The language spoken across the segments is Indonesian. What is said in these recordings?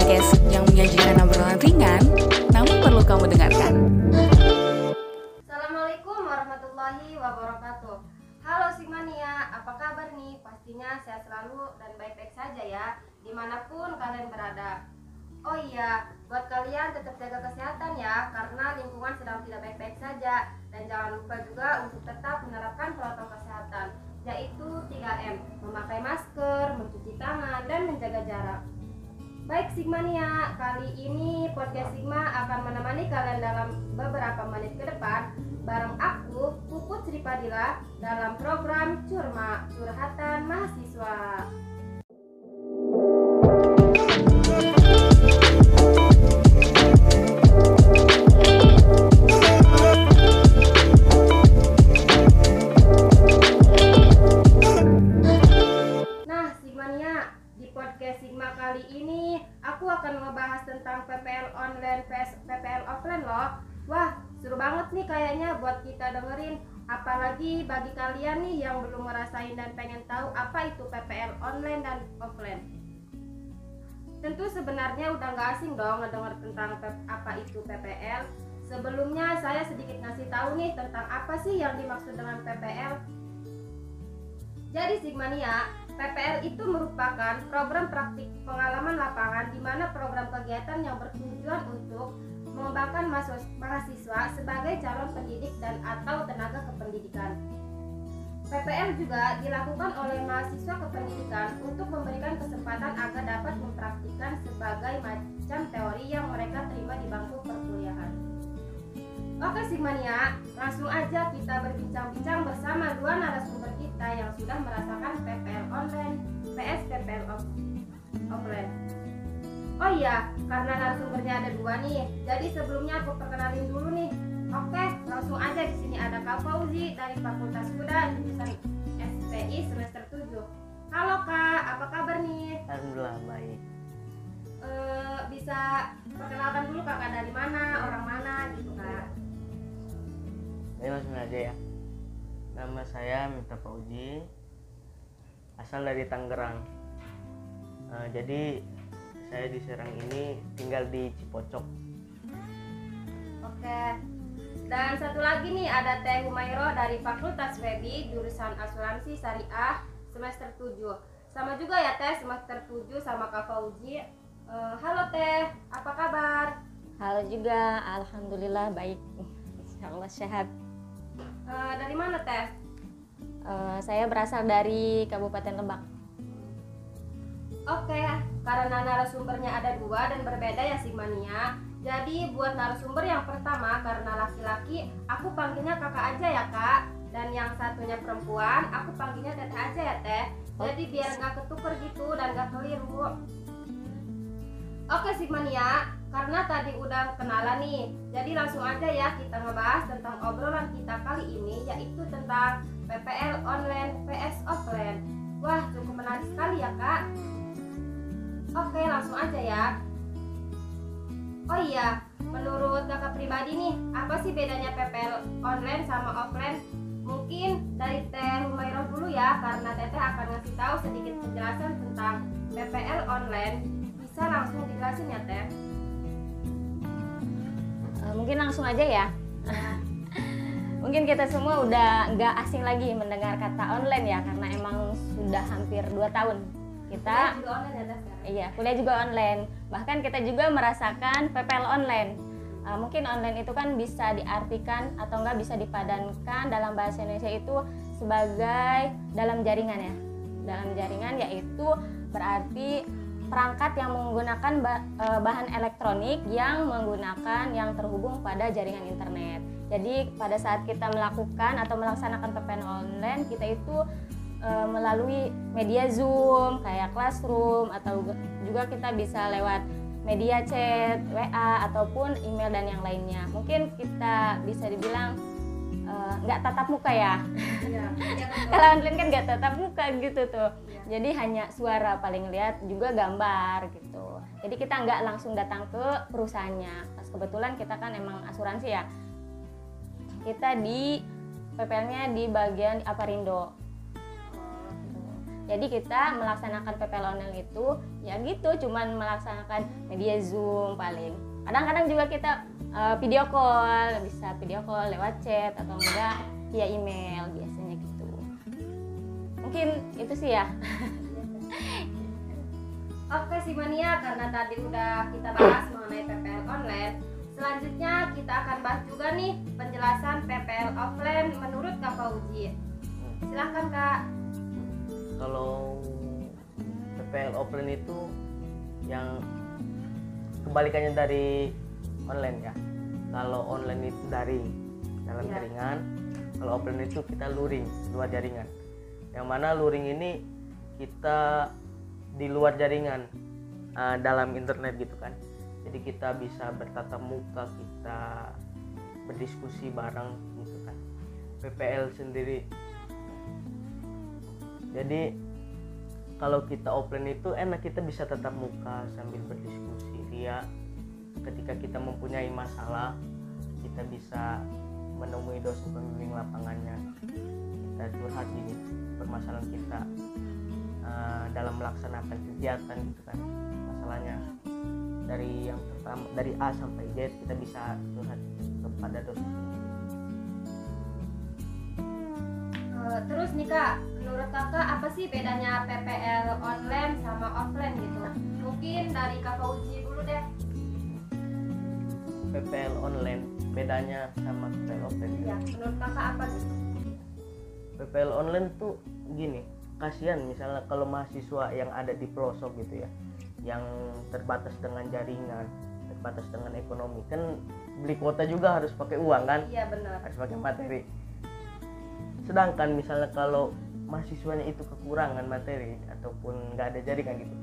podcast yang menyajikan obrolan ringan, namun perlu kamu dengarkan. Assalamualaikum warahmatullahi wabarakatuh. Halo Sigmania, apa kabar nih? Pastinya sehat selalu dan baik-baik saja ya, di mana pun kalian berada. Oh iya, buat kalian tetap jaga kesehatan ya, karena lingkungan sedang tidak baik-baik saja. Dan jangan lupa juga untuk tetap menerapkan protokol kesehatan, yaitu 3M, memakai masker, mencuci tangan, dan menjaga jarak. Baik Sigmania, kali ini podcast Sigma akan menemani kalian dalam beberapa menit ke depan bareng aku, Puput Sri Padilla dalam program Curma Curhatan Mahasiswa. Podcast Sigma kali ini aku akan ngebahas tentang PPL online vs PPL offline loh. Wah, seru banget nih kayaknya buat kita dengerin. Apalagi bagi kalian nih yang belum ngerasain dan pengen tahu apa itu PPL online dan offline. Tentu sebenarnya udah nggak asing dong ngedenger tentang apa itu PPL. Sebelumnya saya sedikit ngasih tahu nih tentang apa sih yang dimaksud dengan PPL. Jadi Sigmania, PPL itu merupakan program praktik pengalaman lapangan di mana program kegiatan yang bertujuan untuk mengembangkan mahasiswa sebagai calon pendidik dan atau tenaga kependidikan. PPL juga dilakukan oleh mahasiswa kependidikan untuk memberikan kesempatan agar dapat mempraktikkan sebagai macam teori yang mereka terima di bangku perkuliahan. Oke Sigmania, langsung aja kita berbincang-bincang bersama dua narasumber kita yang sudah merasakan PPL online PS PPL off offline. Oh iya, karena narasumbernya ada dua nih, jadi sebelumnya aku perkenalin dulu nih. Oke, langsung aja di sini ada Kak Fauzi dari Fakultas Kuda jurusan SPI semester 7. Halo Kak, apa kabar nih? Alhamdulillah baik. Eh, bisa perkenalkan dulu kakak dari mana, orang mana gitu kak. Saya langsung aja ya. Nama saya Mita Fauzi, asal dari Tangerang. Eh, jadi saya di Serang ini tinggal di Cipocok. Oke. Dan satu lagi nih ada Teh Humairo dari Fakultas Webi jurusan Asuransi Syariah semester 7. Sama juga ya Teh semester 7 sama Kak Fauzi. Eh, halo Teh, apa kabar? Halo juga, alhamdulillah baik. Insya Allah sehat. Eh, dari mana Teh? Eh, saya berasal dari Kabupaten Lebak. Oke, karena narasumbernya ada dua dan berbeda ya Sigmania. Jadi buat narasumber yang pertama karena laki-laki, aku panggilnya kakak aja ya kak. Dan yang satunya perempuan, aku panggilnya teteh aja ya teh. Jadi biar nggak ketuker gitu dan nggak keliru. Oke Sigmania, karena tadi udah kenalan nih, jadi langsung aja ya kita ngebahas tentang obrolan kita kali ini yaitu tentang PPL online PS offline. Wah cukup menarik sekali ya kak. Oke, langsung aja ya. Oh iya, menurut kakak pribadi nih, apa sih bedanya PPL online sama offline? Mungkin dari Teh Humairah dulu ya, karena Teteh akan ngasih tahu sedikit penjelasan tentang PPL online. Bisa langsung dijelasin ya Teh? Eh, mungkin langsung aja ya. mungkin kita semua udah nggak asing lagi mendengar kata online ya, karena emang sudah hampir 2 tahun kita Kuliah juga online ya sekarang? Iya, kuliah juga online. Bahkan kita juga merasakan PPL online. Uh, mungkin online itu kan bisa diartikan atau enggak bisa dipadankan dalam bahasa Indonesia itu sebagai dalam jaringan ya. Dalam jaringan yaitu berarti perangkat yang menggunakan uh, bahan elektronik yang menggunakan yang terhubung pada jaringan internet. Jadi pada saat kita melakukan atau melaksanakan PPL online, kita itu eh, melalui media Zoom kayak Classroom atau juga kita bisa lewat media chat, WA ataupun email dan yang lainnya. Mungkin kita bisa dibilang eh, nggak tatap muka ya. Iya, betul. Kalau online kan nggak tatap muka gitu tuh. Jadi hanya suara paling lihat juga gambar gitu. Jadi kita nggak langsung datang ke perusahaannya. Pas kebetulan kita kan emang asuransi ya. Kita di PPL-nya di bagian Aparindo. Jadi kita melaksanakan PPL online itu ya gitu, cuman melaksanakan media Zoom paling. Kadang-kadang juga kita uh, video call, bisa video call lewat chat atau enggak via email gitu. Mungkin itu sih ya. Oke si Mania, karena tadi udah kita bahas mengenai PPL online, selanjutnya kita akan bahas juga nih penjelasan PPL offline menurut Kak Fauji. Silahkan Kak. kalau PPL offline itu yang kebalikannya dari online ya kalau online itu daring dalam Iya. jaringan kalau offline itu kita luring luar jaringan yang mana luring ini kita di luar jaringan uh, dalam internet gitu kan. Jadi kita bisa bertatap muka kita berdiskusi bareng gitu kan. PPL sendiri. Jadi kalau kita offline itu enak kita bisa tatap muka sambil berdiskusi. Dia ketika kita mempunyai masalah kita bisa menemui dosen pembimbing lapangannya kita curhat gini permasalahan kita uh, dalam melaksanakan kegiatan gitu kan masalahnya dari yang pertama dari A sampai Z kita bisa curhat kepada dosen Eh, terus nih Kak, menurut Kakak apa sih bedanya PPL online sama offline gitu? Mungkin dari Kak Fauji dulu deh. PPL online bedanya sama PPL offline Ya, menurut Kakak apa nih? PPL online tuh gini kasihan misalnya kalau mahasiswa yang ada di pelosok gitu ya yang terbatas dengan jaringan terbatas dengan ekonomi kan beli kuota juga harus pakai uang kan Iya benar. harus pakai materi sedangkan misalnya kalau mahasiswanya itu kekurangan materi ataupun nggak ada jaringan gitu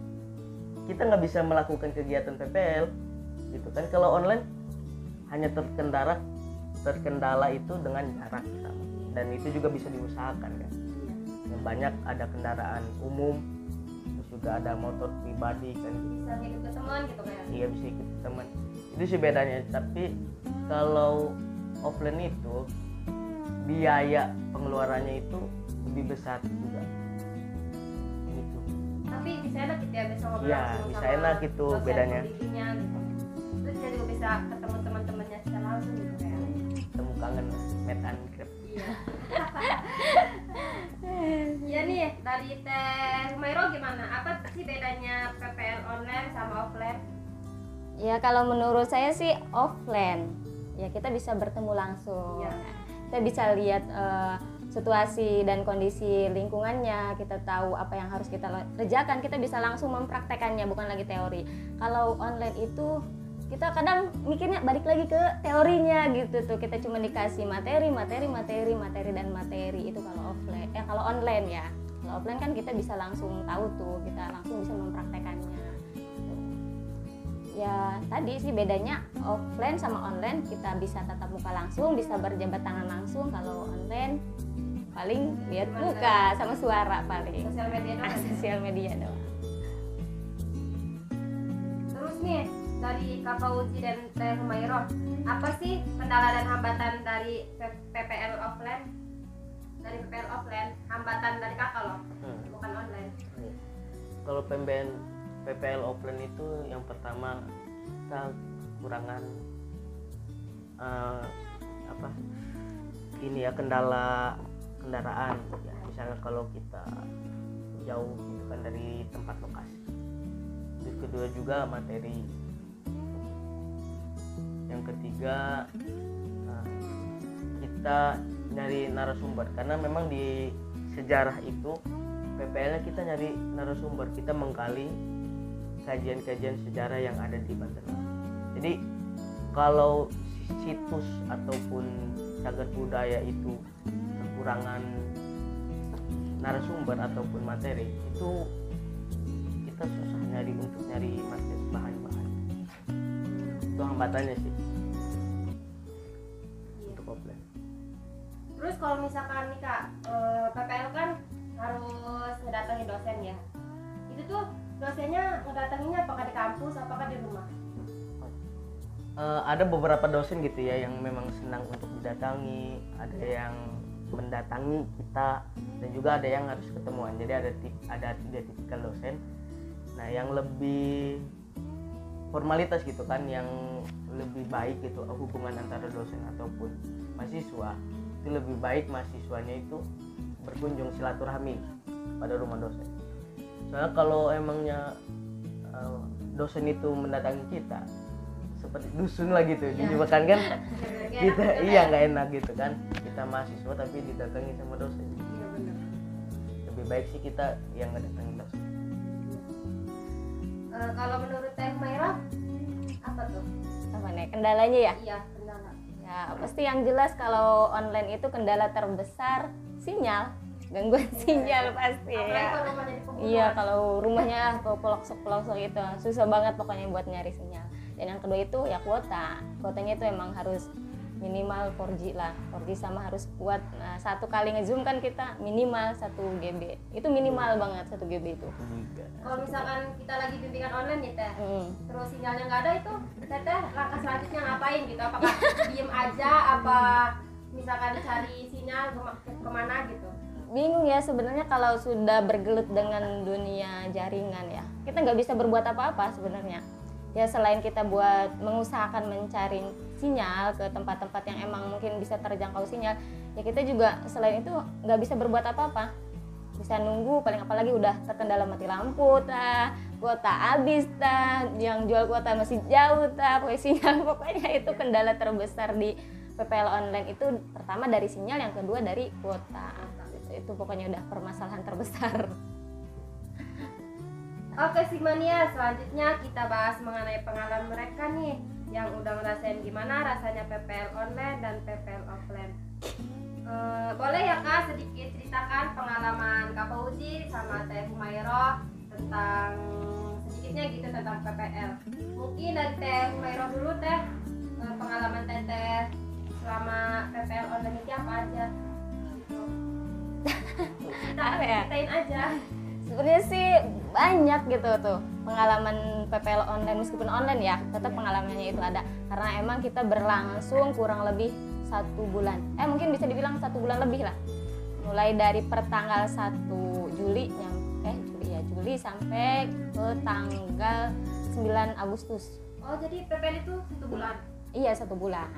kita nggak bisa melakukan kegiatan PPL gitu kan kalau online hanya terkendala terkendala itu dengan jarak pertama. Dan itu juga bisa diusahakan kan Iya. yang banyak ada kendaraan umum terus juga ada motor pribadi kan Bisa ngikut ke teman gitu kan? iya bisa ikut teman itu sih bedanya tapi kalau offline itu biaya pengeluarannya itu lebih besar juga gitu Tapi bisa enak gitu ya bisa ngobrol langsung bisa sama enak gitu bedanya. gitu. Terus juga bisa ketemu teman-temannya secara langsung gitu kayak. temu kangen met and grab Iya. Iya nih dari Teh Humairo gimana? Apa sih bedanya PPL online sama offline? Ya kalau menurut saya sih offline. Ya kita bisa bertemu langsung. Iya. Kita bisa lihat eh, situasi dan kondisi lingkungannya. Kita tahu apa yang harus kita kerjakan. Kita bisa langsung mempraktekannya, bukan lagi teori. Kalau online itu kita kadang mikirnya balik lagi ke teorinya gitu tuh. Kita cuma dikasih materi, materi, materi, materi dan materi itu kalau offline. Eh kalau online ya. Kalau offline kan kita bisa langsung tahu tuh. Kita langsung bisa mempraktekannya ya tadi sih bedanya offline sama online kita bisa tatap muka langsung bisa berjabat tangan langsung kalau online paling lihat Gimana? muka sama suara paling Sosial media doang. ya? sosial media doang Terus nih dari Kak Fauzi dan Teh Humairo, apa sih kendala dan hambatan dari PPL offline? Dari PPL offline, hambatan dari kakak loh, Hmm. bukan online. Kalau PMBN PPL offline itu yang pertama kita kekurangan eh, apa ini ya kendala kendaraan ya misalnya kalau kita jauh gitu kan dari tempat lokasi terus kedua juga materi yang ketiga eh, kita nyari narasumber. Karena memang di sejarah itu PPL-nya kita nyari narasumber. Kita menggali kajian-kajian sejarah yang ada di Banten. Jadi kalau situs ataupun cagar budaya itu kekurangan narasumber ataupun materi itu kita susah nyari untuk nyari materi bahan-bahan. Itu hambatannya sih Kalau misalkan nih kak, eh, PPL kan harus ngedatangi dosen ya. Itu tuh dosennya ngedatanginya apakah di kampus, apakah di rumah? Eh, ada beberapa dosen gitu ya yang memang senang untuk didatangi ada yang mendatangi kita dan juga ada yang harus ketemuan jadi ada tip- ada tiga tipikal dosen nah yang lebih formalitas gitu kan yang lebih baik gitu hubungan antara dosen ataupun mahasiswa itu lebih baik mahasiswanya itu berkunjung silaturahmi pada rumah dosen. Soalnya kalau emangnya eh, dosen itu mendatangi kita seperti dusun lah gitu dijebakan kan? Kita iya nggak enak gitu kan? Kita mahasiswa tapi didatangi sama dosen. Lebih baik sih kita yang ngedatangi dosen. Eh, kalau menurut Teh Maira apa tuh? apa nih? Kendalanya ya? Iya, ya pasti yang jelas kalau online itu kendala terbesar sinyal gangguan sinyal pasti ya. Iya, kalau rumahnya ke pelosok-pelosok itu susah banget pokoknya buat nyari sinyal. Dan yang kedua itu ya kuota. Kuotanya itu emang harus minimal 4G lah. 4G sama harus kuat. Nah, satu kali ngezoom kan kita minimal 1 GB. Itu minimal banget 1 GB itu. Kalau misalkan kita lagi bimbingan online nih Teh, Hmm. terus sinyalnya nggak ada itu Teteh langkah selanjutnya ngapain gitu? Apakah diem aja apa misalkan cari sinyal kema- ke mana gitu? Bingung ya sebenarnya kalau sudah bergelut dengan dunia jaringan ya. Kita nggak bisa berbuat apa-apa sebenarnya. Ya selain kita buat mengusahakan mencari sinyal ke tempat-tempat yang emang mungkin bisa terjangkau sinyal, ya kita juga selain itu nggak bisa berbuat apa-apa. Bisa nunggu paling apalagi udah terkendala mati lampu tah, kuota habis tah, yang jual kuota masih jauh tah, pokoknya sinyal pokoknya itu kendala terbesar di PPL online itu pertama dari sinyal, yang kedua dari kuota. Itu, itu pokoknya udah permasalahan terbesar. Oke Sigmania, selanjutnya kita bahas mengenai pengalaman mereka nih yang udah ngerasain gimana rasanya PPL online dan PPL offline. Eh, boleh ya kak sedikit ceritakan pengalaman Kak Fauzi sama Teh Humairo tentang sedikitnya gitu tentang PPL. Mungkin dari Teh Humairo dulu Teh eh, pengalaman Teteh selama PPL online itu apa aja? Gitu. Kita Apa ya? ceritain aja. sebenarnya sih banyak gitu tuh pengalaman PPL online meskipun online ya tetap pengalamannya itu ada karena emang kita berlangsung kurang lebih satu bulan eh mungkin bisa dibilang satu bulan lebih lah mulai dari pertanggal 1 Juli yang eh Juli ya Juli sampai ke tanggal 9 Agustus Oh jadi PPL itu satu bulan. Iya satu bulan.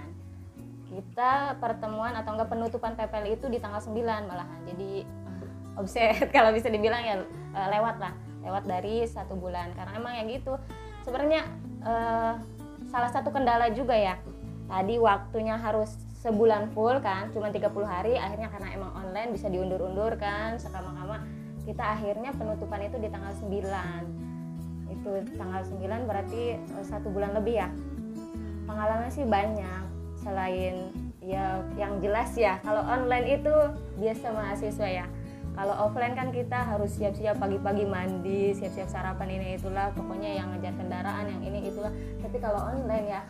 Kita pertemuan atau enggak penutupan PPL itu di tanggal 9 malahan. Jadi offset kalau bisa dibilang ya eh, lewat lah, lewat dari satu bulan. Karena emang ya gitu. Sebenarnya eh, salah satu kendala juga ya. Tadi waktunya harus sebulan full kan, cuma 30 hari. Akhirnya karena emang online bisa diundur-undur kan, sekama-kama kita akhirnya penutupan itu di tanggal 9 itu tanggal 9 berarti eh, satu bulan lebih ya pengalaman sih banyak selain ya yang jelas ya kalau online itu biasa mahasiswa ya kalau offline kan kita harus siap-siap pagi-pagi mandi siap-siap sarapan ini itulah. Pokoknya yang ngejar kendaraan yang ini itulah. Tapi kalau online ya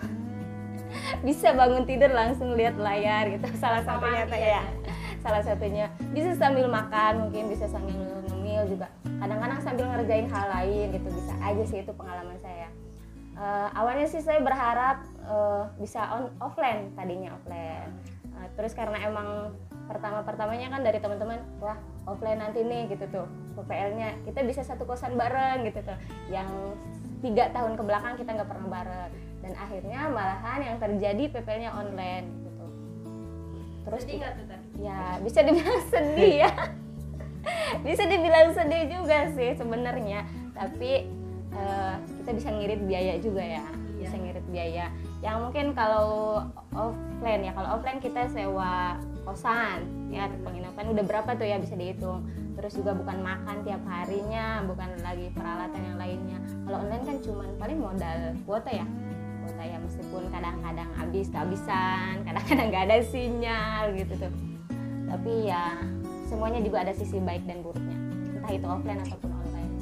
bisa bangun tidur langsung lihat layar gitu. Salah satunya Teh, ya. Salah satunya. Bisa sambil makan mungkin bisa sambil ngemil juga. Kadang-kadang sambil ngerjain hal lain gitu bisa aja sih itu pengalaman saya. Eh, awalnya sih saya berharap eh, bisa on offline tadinya offline. Eh, terus karena emang pertama pertamanya kan dari teman-teman wah offline nanti nih gitu tuh PPL-nya kita bisa satu kosan bareng gitu tuh. Yang tiga tahun ke belakang kita nggak pernah bareng. Dan akhirnya malahan yang terjadi PPL-nya online gitu terus Sedih nggak tuh ya bisa dibilang sedih ya. Bisa dibilang sedih juga sih sebenarnya. Tapi eh, kita bisa ngirit biaya juga ya. Bisa ngirit biaya. Yang mungkin kalau offline ya kalau offline kita sewa kosan ya penginapan. Udah berapa tuh ya bisa dihitung? Terus juga bukan makan tiap harinya bukan lagi peralatan yang lainnya. Kalau online kan cuman paling modal kuota ya. Kuota ya meskipun kadang-kadang habis kehabisan kadang-kadang nggak ada sinyal gitu tuh. Tapi ya semuanya juga ada sisi baik dan buruknya. Entah itu offline ataupun online.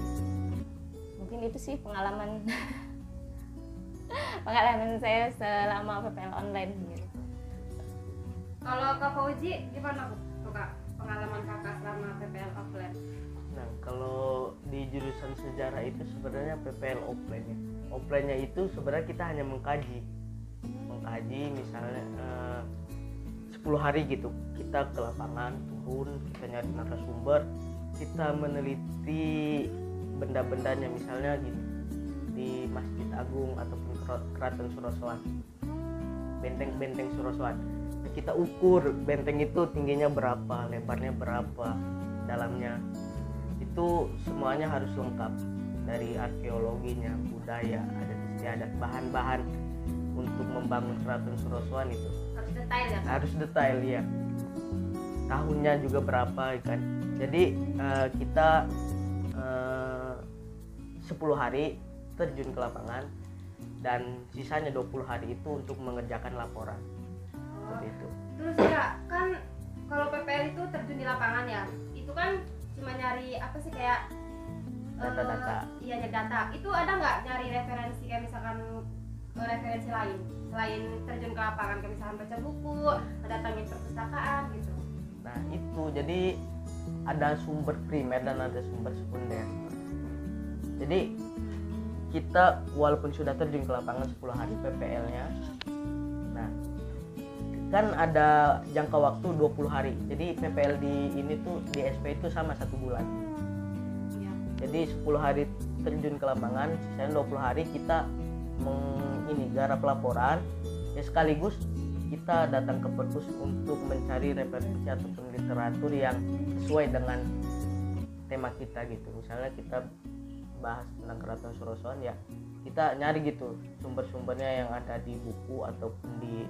Mungkin itu sih pengalaman pengalaman saya selama PPL online gitu. Kalau Kak Fauzi gimana tuh Kak pengalaman kakak selama PPL offline? Nah, kalau di jurusan sejarah itu sebenarnya PPL offline ya. Offline-nya itu sebenarnya kita hanya mengkaji. Mengkaji misalnya eh, 10 hari gitu. kita ke lapangan turun kita nyari narasumber kita meneliti benda-bendanya misalnya gini di Masjid Agung ataupun Kera- Keraton Surosoan benteng-benteng Surosoan kita ukur benteng itu tingginya berapa lebarnya berapa dalamnya. Itu semuanya harus lengkap dari arkeologinya budaya adat istiadat bahan-bahan untuk membangun Keraton Surosoan itu. Harus detail ya harus detail ya tahunnya juga berapa kan jadi eh, kita eh, 10 hari terjun ke lapangan dan sisanya 20 hari itu untuk mengerjakan laporan seperti itu. Terus ya kan kalau PPL itu terjun di lapangan ya? Itu kan cuma nyari apa sih kayak Data-data. iya nyari data. Itu ada nggak nyari referensi kayak misalkan eh, referensi lain? Selain terjun ke lapangan kayak misalkan baca buku datangin perpustakaan gitu. Nah itu. Jadi ada sumber primer dan ada sumber sekunder. Jadi kita walaupun sudah terjun ke lapangan 10 hari PPL nya nah kan ada jangka waktu 20 hari. Jadi PPL di ini tuh di SP itu sama satu bulan. Iya. jadi 10 hari terjun ke lapangan sisanya 20 hari kita meng, ini garap laporan. Ya sekaligus kita datang ke perpus untuk mencari referensi ataupun literatur yang sesuai dengan tema kita gitu. Misalnya kita bahas tentang keraton Surosoan ya kita nyari gitu sumber-sumbernya yang ada di buku ataupun di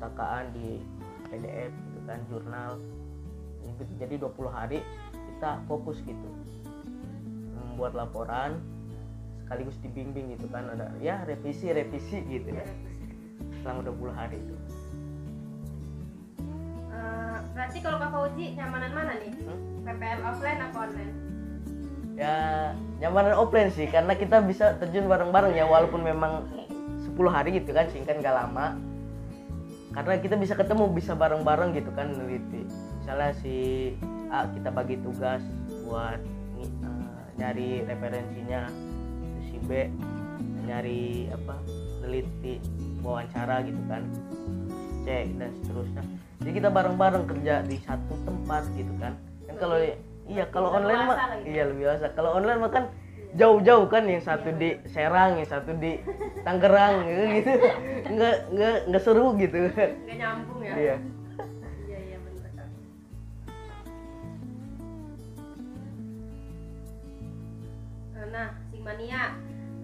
perpustakaan di PDF gitu kan jurnal. Gitu. jadi 20 hari kita fokus gitu. Membuat laporan sekaligus dibimbing gitu kan. Ada ya revisi revisi gitu ya. Selama 20 hari itu. Eh, berarti kalau Kak Fauzi nyamanan mana nih? Hmm? PPL offline apa online? Ya nyamanan offline sih karena kita bisa terjun bareng-bareng ya walaupun memang 10 hari gitu kan singkat nggak lama karena kita bisa ketemu bisa bareng-bareng gitu kan neliti misalnya si A kita bagi tugas buat eh, nyari referensinya. Si B nyari apa neliti wawancara gitu kan. C dan seterusnya. Jadi kita bareng-bareng kerja di satu tempat gitu kan. Kan kalau iya kalau online mah iya lebih biasa kalau online mah kan jauh-jauh kan yang satu di Serang yang satu di Tangerang gitu gitu. Nggak nggak nggak seru gitu. Nggak nyambung ya? Iya. Iya iya bener. Kak. Eh, nah Sigmania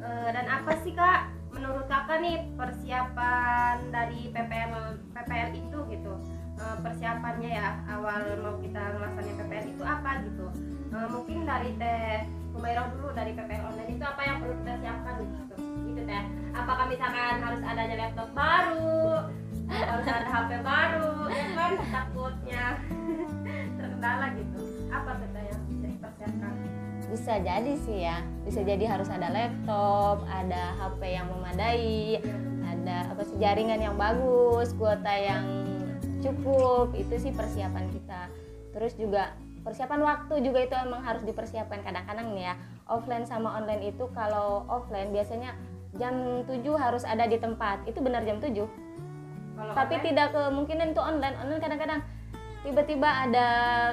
eh, dan apa sih kak menurut kakak nih persiapan dari PPL PPL itu gitu? Eh, persiapannya ya awal mau kita ngelaksanain PPL itu apa gitu? Eh, mungkin dari teh Humairah dulu dari PPL online. Itu apa yang perlu kita siapkan gitu. Gitu teh. Apakah misalkan harus adanya laptop baru harus ada HP baru ya kan? Takutnya terkendala gitu. Apa tuh teh yang bisa dipersiapkan? Bisa jadi sih ya. Bisa jadi harus ada laptop ada HP yang memadai ada apa sih jaringan yang bagus kuota yang cukup. Itu sih persiapan kita. Terus juga persiapan waktu juga itu emang harus dipersiapkan kadang-kadang nih ya. Offline sama online itu kalau offline biasanya jam 7 harus ada di tempat. Itu benar jam 7 kalau tapi online, tidak kemungkinan itu online. Online kadang-kadang tiba-tiba ada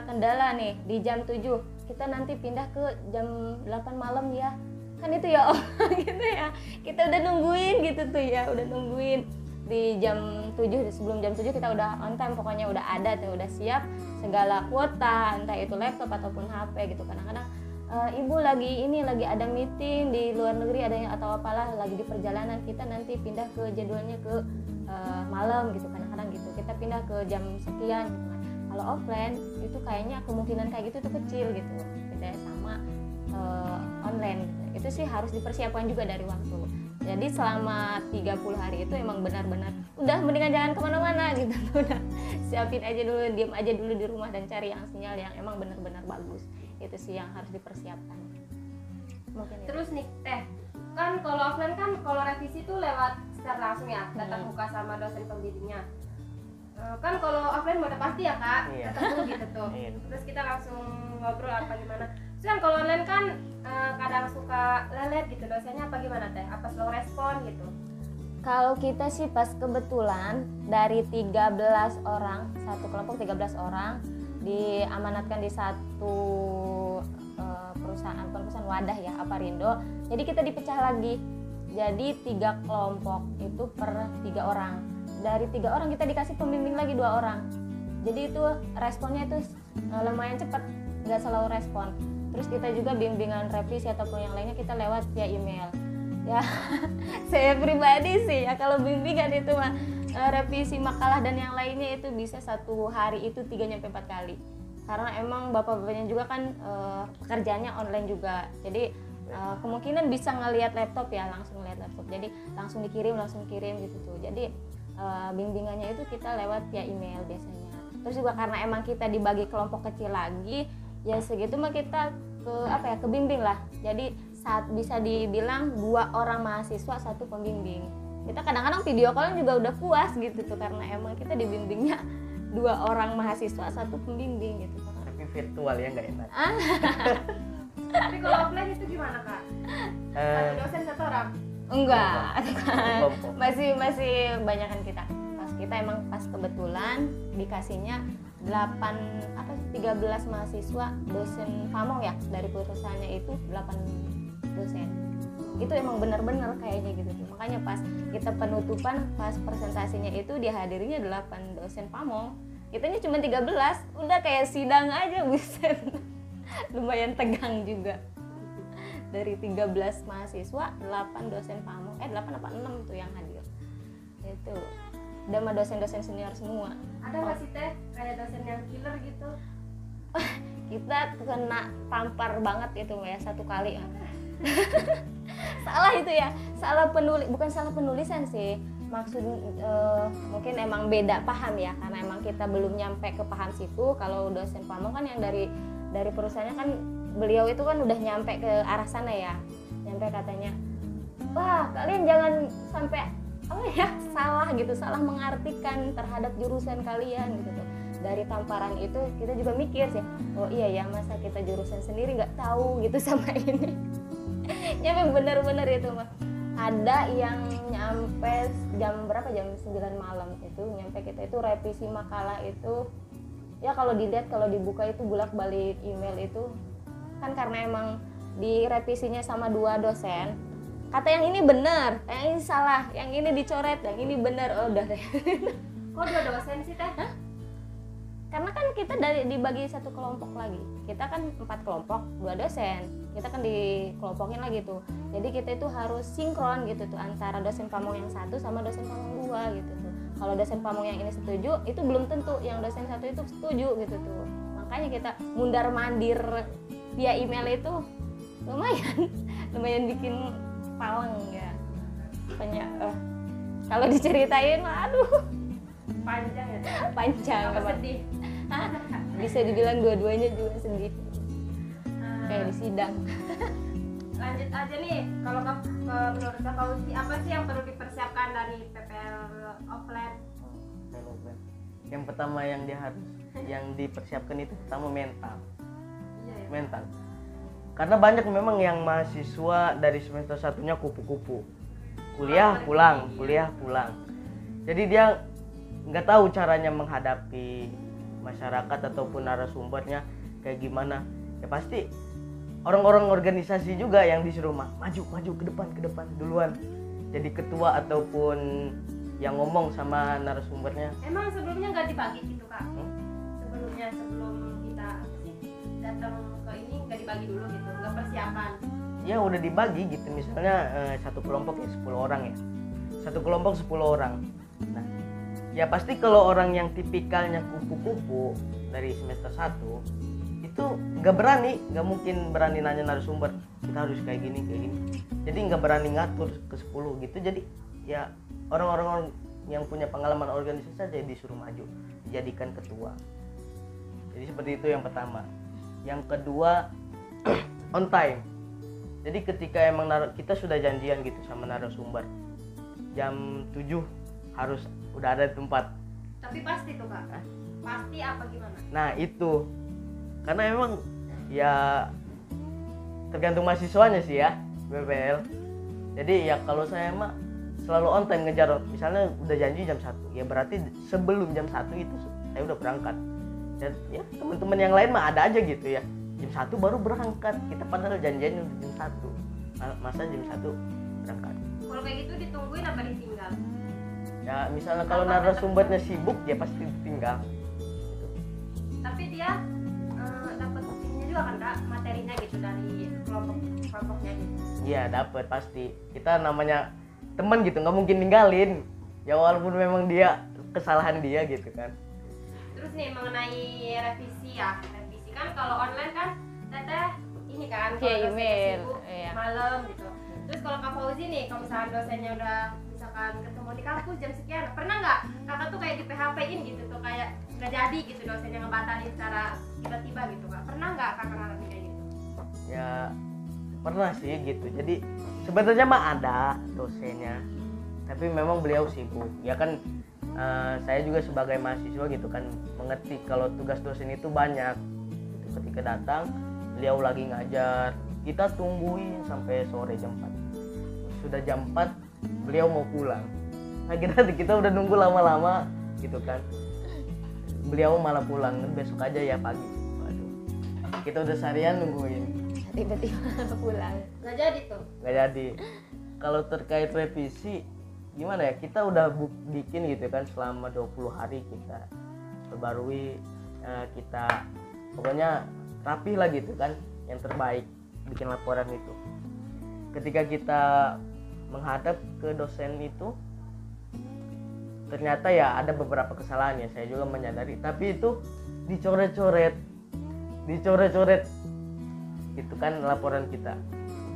kendala nih di jam 7 kita nanti pindah ke jam 8 malam ya. Kan itu ya oh gitu ya. Kita udah nungguin gitu tuh ya udah nungguin di jam 7 sebelum jam 7 kita udah on time pokoknya udah ada tuh udah siap segala kuota entah itu laptop ataupun HP gitu. Kadang-kadang "Eh, ibu lagi ini lagi ada meeting di luar negeri ada yang atau apalah lagi di perjalanan kita nanti pindah ke jadwalnya ke eh, malam gitu. Kadang-kadang gitu kita pindah ke jam sekian gitu kan. Kalau offline itu kayaknya kemungkinan kayak gitu tuh kecil gitu. Beda sama eh, online gitu. itu sih harus dipersiapkan juga dari waktu jadi selama 30 hari itu emang benar-benar udah mendingan jangan ke mana-mana gitu udah siapin aja dulu diem aja dulu di rumah dan cari yang sinyal yang emang benar-benar bagus itu sih yang harus dipersiapkan mungkin itu. terus nih teh kan kalau offline kan kalau revisi tuh lewat secara langsung ya tatap Hmm. muka sama dosen pembimbingnya Eh, kan kalau offline udah pasti ya kak Iya. ketemu gitu tuh Iya. terus kita langsung ngobrol apa gimana kan kalau online kan eh, kadang suka lelet gitu dosennya apa gimana teh apa slow respon gitu Kalau kita sih pas kebetulan dari 13 orang, satu kelompok 13 orang diamanatkan di satu eh, perusahaan perusahaan wadah ya Aparindo. Jadi kita dipecah lagi. Jadi tiga kelompok itu per tiga orang. Dari tiga orang kita dikasih pembimbing lagi dua orang. Jadi itu responnya itu eh, lumayan cepat, nggak selalu respon. Terus kita juga bimbingan revisi ataupun yang lainnya kita lewat via email. Ya, saya pribadi sih ya kalau bimbingan itu mah eh, revisi makalah dan yang lainnya itu bisa satu hari itu tiga nyampe empat kali. Karena emang bapak-bapaknya juga kan eh, pekerjaannya online juga. Jadi eh, kemungkinan bisa ngelihat laptop ya langsung ngelihat laptop. Jadi langsung dikirim langsung kirim gitu tuh. Jadi eh, bimbingannya itu kita lewat via email biasanya. Terus juga karena emang kita dibagi kelompok kecil lagi, ya segitu mah kita ke apa ya kebimbing lah. Jadi saat bisa dibilang dua orang mahasiswa satu pembimbing. Kita kadang-kadang video call juga udah puas gitu tuh karena emang kita dibimbingnya dua orang mahasiswa satu pembimbing gitu. tapi virtual ya nggak enak Ah, Tapi kalau offline itu gimana kak? Satu Eh, dosen satu orang. enggak. masih masih banyakan kita. Pas kita emang pas kebetulan dikasihnya 8 apa sih 13 mahasiswa dosen pamong ya dari perusahaannya itu 8 dosen. Itu emang benar-benar kayaknya gitu tuh. Makanya pas kita penutupan pas presentasinya itu dihadirinya 8 dosen pamong. Kitanya cuma 13, udah kayak sidang aja buset. Lumayan tegang juga. Dari 13 mahasiswa, 8 dosen pamong. Eh 8 apa 6 tuh yang hadir. Itu. Dan sama dosen-dosen senior semua. Ada nggak sih teh? Kayak dosen yang killer gitu? kita kena tampar banget itu ya satu kali. Salah itu ya salah penulis bukan salah penulisan sih. Maksud eh, mungkin emang beda paham ya karena emang kita belum nyampe ke paham situ. Kalau dosen pamong kan yang dari dari perusahaannya kan beliau itu kan udah nyampe ke arah sana ya. Nyampe katanya wah kalian jangan sampai apa ya salah gitu salah mengartikan terhadap jurusan kalian gitu tuh. Dari tamparan itu kita juga mikir sih oh iya ya masa kita jurusan sendiri nggak tahu gitu sama ini. Nyampe bener-bener itu mah ada yang nyampe jam berapa? Jam 9 malam itu nyampe kita itu revisi makalah itu. Ya kalau dilihat kalau dibuka itu bolak balik email itu kan karena emang direvisinya sama dua dosen kata yang ini benar yang ini salah yang ini dicoret yang ini benar. Oh udah deh. Kok dua dosen sih teh? karena kan kita dari dibagi satu kelompok lagi. Kita kan empat kelompok dua dosen. Kita kan dikelompokin lagi tuh. Jadi kita itu harus sinkron gitu tuh antara dosen pamong yang satu sama dosen pamong dua gitu tuh. Kalau dosen pamong yang ini setuju itu belum tentu yang dosen satu itu setuju gitu tuh. Makanya kita mundar mandir via email itu. Lumayan. Lumayan bikin palang ya. Banyak eh, kalau diceritain mah, aduh. Panjang ya? Panjang Apa sedih? bisa dibilang dua-duanya juga sedih. Ah, kayak di sidang. Lanjut aja nih kalau ke, ke menurut Kakak Uci apa sih yang perlu dipersiapkan dari PPL offline? Development. yang pertama yang dia harus yang dipersiapkan itu pertama mental. Iya ya. Mental karena banyak memang yang mahasiswa dari semester satunya kupu-kupu. Kuliah pulang kuliah pulang. Jadi dia nggak tahu caranya menghadapi masyarakat ataupun narasumbernya kayak gimana. Ya pasti orang-orang organisasi juga yang disuruh "Ma- maju maju ke depan ke depan duluan. Jadi ketua ataupun yang ngomong sama narasumbernya. Emang sebelumnya nggak dibagi gitu kak? Hmm? sebelumnya sebelum kita datang ke ini nggak dibagi dulu ya udah dibagi gitu. Misalnya eh, satu kelompok ya 10 orang ya. Satu kelompok 10 orang. Nah ya pasti kalau orang yang tipikalnya kupu-kupu dari semester 1 itu nggak berani nggak mungkin berani nanya narasumber kita harus kayak gini kayak gini. Jadi nggak berani ngatur ke 10 gitu. Jadi ya orang-orang yang punya pengalaman organisasi saja disuruh maju dijadikan ketua. Jadi seperti itu yang pertama. Yang kedua on time jadi ketika emang nar- kita sudah janjian gitu sama narasumber jam 7 harus udah ada di tempat. Tapi pasti tuh kak. Hah? pasti apa gimana? Nah itu. Karena emang ya tergantung mahasiswanya sih ya BPL jadi ya kalau saya mah selalu on time ngejar. Misalnya udah janji jam satu ya berarti sebelum jam satu itu saya udah berangkat. Dan ya teman-teman yang lain mah ada aja gitu ya jam satu baru berangkat. Kita padahal janjiannya udah jam satu. Ma- masa jam satu berangkat? Kalau kayak gitu ditungguin apa ditinggal? ya misalnya kalau narasumbernya sibuk ya pasti tinggal gitu. Tapi dia eh, dapat ininya juga kan kak? Materinya gitu dari kelompok kelompoknya gitu. Iya dapat pasti. Kita namanya teman gitu nggak mungkin ninggalin. Ya walaupun memang dia kesalahan dia gitu kan. Terus nih mengenai revisi ya, kan kalau online kan teteh ini kan Via dosennya email, sibuk, iya. malam gitu. Terus kalau Kak Fauzi nih, kalau misalkan dosennya udah misalkan ketemu di kampus jam sekian, pernah nggak kakak tuh kayak di PHP-in gitu tuh kayak nggak jadi gitu dosennya ngebatalin secara tiba-tiba gitu kak? Pernah nggak kakak ngalamin kayak gitu? ya pernah sih gitu jadi sebenarnya mah ada dosennya tapi memang beliau sibuk ya kan eh, saya juga sebagai mahasiswa gitu kan mengerti kalau tugas dosen itu banyak ketika datang beliau lagi ngajar. Kita tungguin sampai sore jam 4 sudah jam 4 beliau mau pulang. Nah kita kita udah nunggu lama-lama gitu kan. Beliau malah pulang besok aja ya pagi. Waduh. kita udah seharian nungguin. Tiba-tiba pulang. Nggak jadi tuh. nggak jadi. Kalau terkait revisi gimana ya? Kita udah bikin gitu kan selama 20 hari kita. Perbarui eh, kita pokoknya rapih lah gitu kan yang terbaik bikin laporan itu. Ketika kita menghadap ke dosen itu ternyata ya ada beberapa kesalahan ya saya juga menyadari. Tapi itu dicoret-coret dicoret-coret. Itu kan laporan kita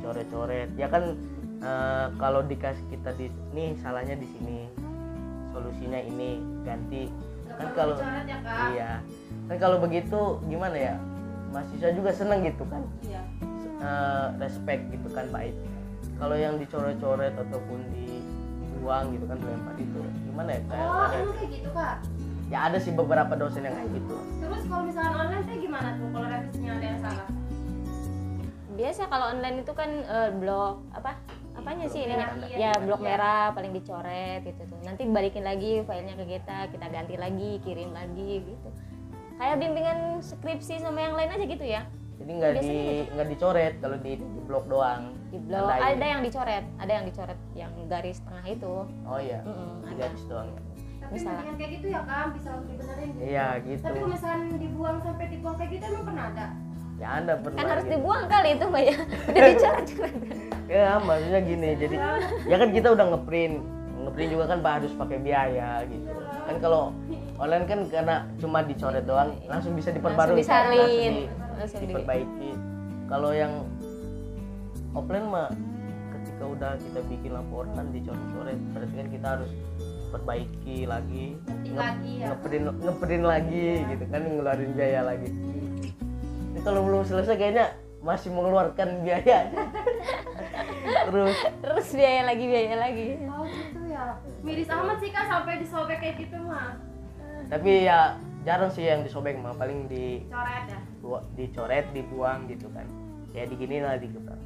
coret-coret ya kan eh, kalau dikasih kita di nih salahnya di sini solusinya ini ganti. Kan kalau ya iya kan kalau begitu gimana ya mahasiswa juga seneng gitu kan Iya. eh, respect gitu kan baik kalau yang dicoret-coret ataupun dibuang gitu kan dilempar itu gimana ya kayak Oh, ada- kayak gitu kak? ya ada sih beberapa dosen yang kayak gitu Terus kalau misalkan online teh gimana tuh kalau revisinya ada yang salah? biasa kalau online itu kan eh, blok apa apanya sih Blok ininya merah, ya iya. blok Iya. merah paling dicoret gitu tuh nanti balikin lagi filenya ke kita kita ganti lagi kirim lagi gitu kayak bimbingan skripsi sama yang lain aja gitu ya jadi nggak di gitu. nggak dicoret kalau di, di blok doang di blok Tandain. ada yang dicoret ada yang dicoret yang garis tengah itu oh iya Mm-mm, di ada garis doang. Tapi Misalnya. bimbingan kayak gitu ya kan bisa langsung dibenerin gitu. iya gitu Tapi kalau misalkan dibuang sampai dibuang kayak gitu emang pernah ada? ya anda pernah kan harus gitu. dibuang kali itu mbak ya udah dicoret-coret ya maksudnya gini jadi ya kan kita udah ngeprint ngeprint juga kan harus pakai biaya gitu kan kalau online kan karena cuma dicoret doang langsung bisa diperbarui Langsung kan? disalin. di- Langsung di- diperbaiki kalau yang offline mah ketika udah kita bikin laporan dicoret-coret berarti kan kita harus perbaiki lagi Ngetik nge- lagi ya. ngeprint ngeprint lagi gitu kan ngeluarin biaya lagi ini kalau belum selesai kayaknya masih mengeluarkan biaya terus terus biaya lagi biaya lagi Oh gitu ya. Miris amat sih kak sampai disobek kayak gitu mah. Tapi ya jarang sih yang disobek mah paling di Coret ya. dicoret dibuang gitu kan kayak digini lah digebrak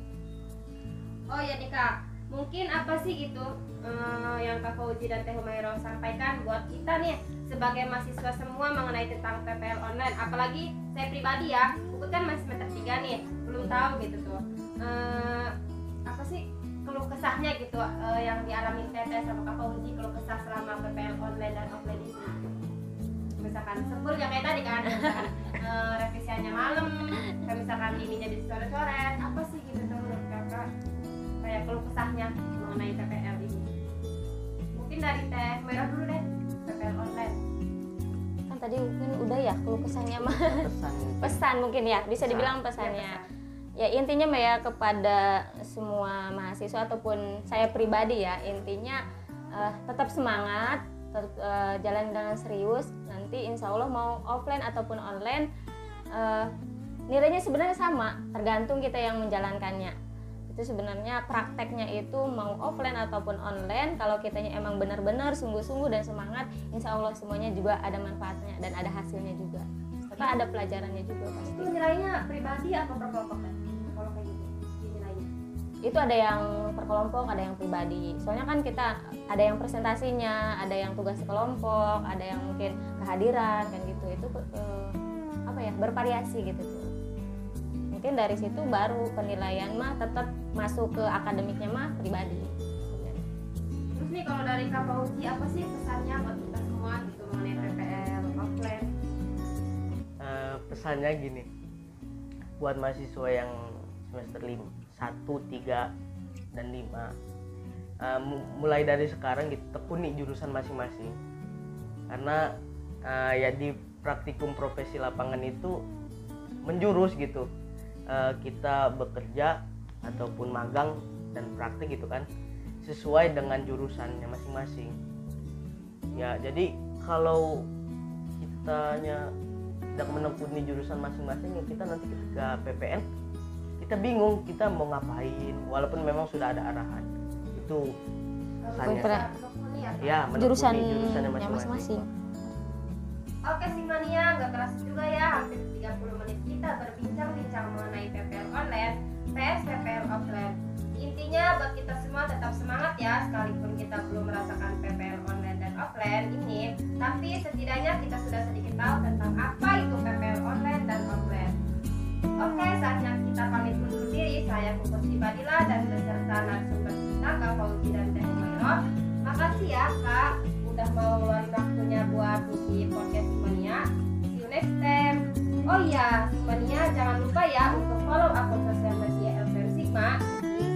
Oh ya nih kak, mungkin apa sih gitu eh, yang Kak Fauzi dan Teh Humairo sampaikan buat kita nih sebagai mahasiswa semua mengenai tentang PPL online. Apalagi saya pribadi ya, aku kan masih semester 3 nih, belum tahu gitu tuh. Eh, apa sih keluh kesahnya gitu eh, yang dialami Teteh sama Kak Fauzi keluh kesah selama PPL online dan offline itu. Misalkan sebel ya kayak tadi kan, misalkan eh, revisiannya malam, kayak misalkan ininya dicoret-coret, apa sih gitu tuh menurut kakak? kayak keluh kesahnya mengenai PPL ini. Mungkin dari teh merah dulu deh PPL online. Kan tadi mungkin udah ya keluh kesannya mah. Pesan pesan mungkin ya bisa dibilang Ya, pesannya pesan. ya intinya mbak ya kepada semua mahasiswa ataupun saya pribadi ya intinya eh, tetap semangat tet- eh, jalan dengan serius nanti insya Allah mau offline ataupun online eh, nilainya sebenarnya sama tergantung kita yang menjalankannya. Itu sebenarnya prakteknya itu mau offline ataupun online kalau kitanya emang benar-benar sungguh-sungguh dan semangat insya Allah semuanya juga ada manfaatnya dan ada hasilnya juga. Serta ada pelajarannya juga pasti. Itu nilainya pribadi apa per itu ada yang per kelompok ada yang pribadi. Soalnya kan kita ada yang presentasinya ada yang tugas kelompok ada yang mungkin kehadiran kan gitu. Itu eh, apa ya bervariasi gitu tuh. Mungkin dari situ baru penilaian mah tetap masuk ke akademiknya mah pribadi. Terus nih kalau dari Kak Fauzi apa sih pesannya buat kita semua gitu mengenai PPL offline? Eh, pesannya gini. Buat mahasiswa yang semester 5, 1, 3, dan 5 eh, mu- mulai dari sekarang gitu tekuni jurusan masing-masing. Karena eh, ya di praktikum profesi lapangan itu menjurus gitu. Eh, kita bekerja ataupun magang dan praktik gitu kan sesuai dengan jurusannya masing-masing. Ya jadi kalau kitanya tidak menekuni jurusan masing-masing ya kita nanti ketika PPL kita bingung kita mau ngapain walaupun memang sudah ada arahan. Itu pesannya. Menekuni ya, ya jurusannya masing-masing. masing-masing. Oke Simania, nggak terasa juga ya. Hampir 30 menit kita berbincang-bincang mengenai PPL online, PS PPL offline. Intinya buat kita semua tetap semangat ya, sekalipun kita belum merasakan PPL online dan offline ini, tapi setidaknya kita sudah sedikit tahu tentang apa itu PPL online dan Mukorsibadillah dan beserta narasumber kita Kak Fauzi dan Teh Umairah. Makasih ya Kak udah mau ngeluarin waktunya buat Buki Podcast Simonia. See you next time. Oh iya, Simonia jangan lupa ya untuk follow akun sosial media LPM Sigma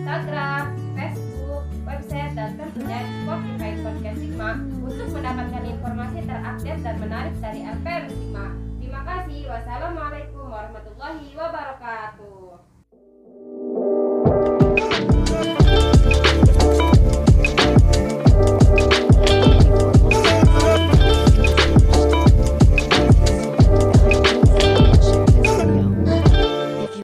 Instagram, Facebook, website, dan tentunya Spotify Podcast Sigma untuk mendapatkan informasi terupdate dan menarik dari LPM Sigma. Terima kasih. Wassalamualaikum warahmatullahi wabarakatuh.